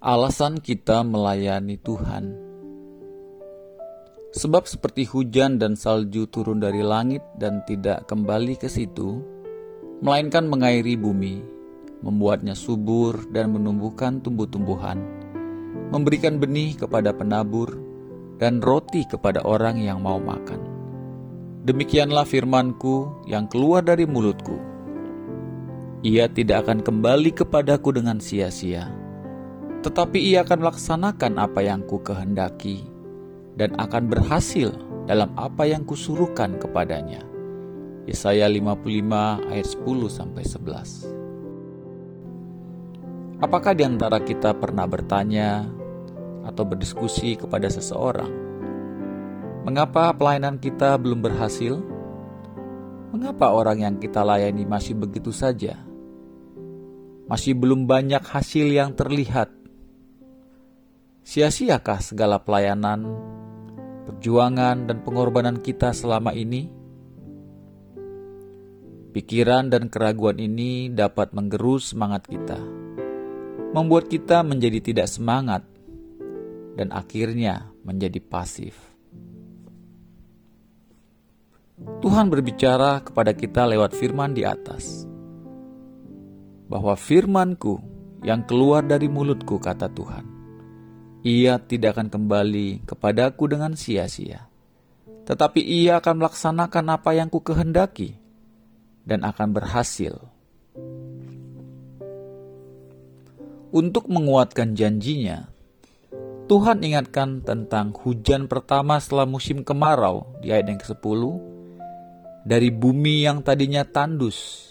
Alasan kita melayani Tuhan, sebab seperti hujan dan salju turun dari langit dan tidak kembali ke situ, melainkan mengairi bumi, membuatnya subur dan menumbuhkan tumbuh-tumbuhan, memberikan benih kepada penabur, dan roti kepada orang yang mau makan. Demikianlah firmanku yang keluar dari mulutku. Ia tidak akan kembali kepadaku dengan sia-sia tetapi ia akan melaksanakan apa yang ku kehendaki dan akan berhasil dalam apa yang kusuruhkan kepadanya. Yesaya 55 ayat 10 sampai 11. Apakah di antara kita pernah bertanya atau berdiskusi kepada seseorang, mengapa pelayanan kita belum berhasil? Mengapa orang yang kita layani masih begitu saja? Masih belum banyak hasil yang terlihat Sia-siakah segala pelayanan, perjuangan, dan pengorbanan kita selama ini? Pikiran dan keraguan ini dapat menggerus semangat kita, membuat kita menjadi tidak semangat, dan akhirnya menjadi pasif. Tuhan berbicara kepada kita lewat firman di atas, bahwa firmanku yang keluar dari mulutku, kata Tuhan, ia tidak akan kembali kepadaku dengan sia-sia. Tetapi ia akan melaksanakan apa yang ku kehendaki dan akan berhasil. Untuk menguatkan janjinya, Tuhan ingatkan tentang hujan pertama setelah musim kemarau di ayat yang ke-10. Dari bumi yang tadinya tandus,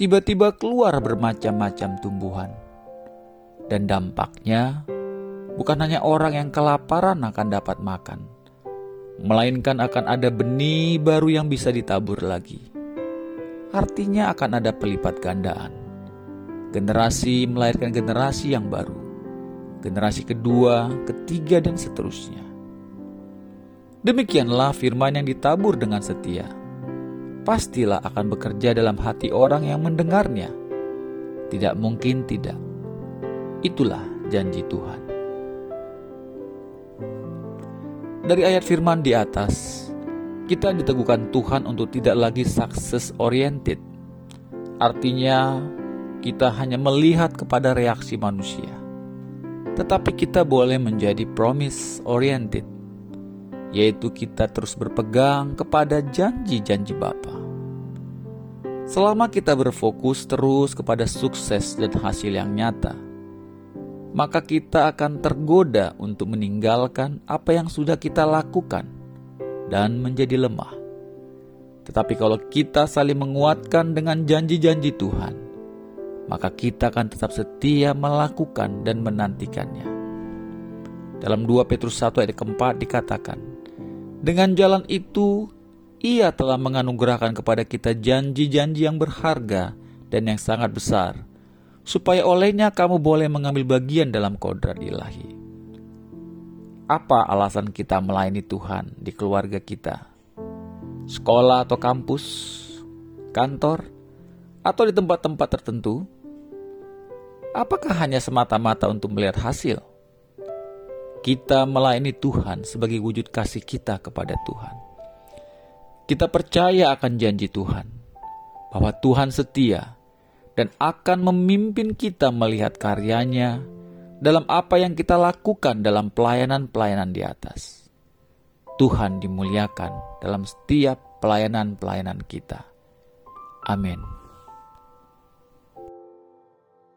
tiba-tiba keluar bermacam-macam tumbuhan. Dan dampaknya bukan hanya orang yang kelaparan akan dapat makan, melainkan akan ada benih baru yang bisa ditabur lagi. Artinya akan ada pelipat gandaan. Generasi melahirkan generasi yang baru. Generasi kedua, ketiga, dan seterusnya. Demikianlah firman yang ditabur dengan setia. Pastilah akan bekerja dalam hati orang yang mendengarnya. Tidak mungkin tidak. Itulah janji Tuhan. Dari ayat firman di atas, kita diteguhkan Tuhan untuk tidak lagi success oriented. Artinya, kita hanya melihat kepada reaksi manusia. Tetapi kita boleh menjadi promise oriented, yaitu kita terus berpegang kepada janji-janji Bapa. Selama kita berfokus terus kepada sukses dan hasil yang nyata, maka kita akan tergoda untuk meninggalkan apa yang sudah kita lakukan dan menjadi lemah. Tetapi kalau kita saling menguatkan dengan janji-janji Tuhan, maka kita akan tetap setia melakukan dan menantikannya. Dalam 2 Petrus 1 ayat keempat dikatakan, Dengan jalan itu, ia telah menganugerahkan kepada kita janji-janji yang berharga dan yang sangat besar, supaya olehnya kamu boleh mengambil bagian dalam kodrat ilahi. Apa alasan kita melayani Tuhan di keluarga kita? Sekolah atau kampus, kantor, atau di tempat-tempat tertentu? Apakah hanya semata-mata untuk melihat hasil? Kita melayani Tuhan sebagai wujud kasih kita kepada Tuhan. Kita percaya akan janji Tuhan bahwa Tuhan setia dan akan memimpin kita melihat karyanya dalam apa yang kita lakukan dalam pelayanan-pelayanan di atas. Tuhan dimuliakan dalam setiap pelayanan-pelayanan kita. Amin.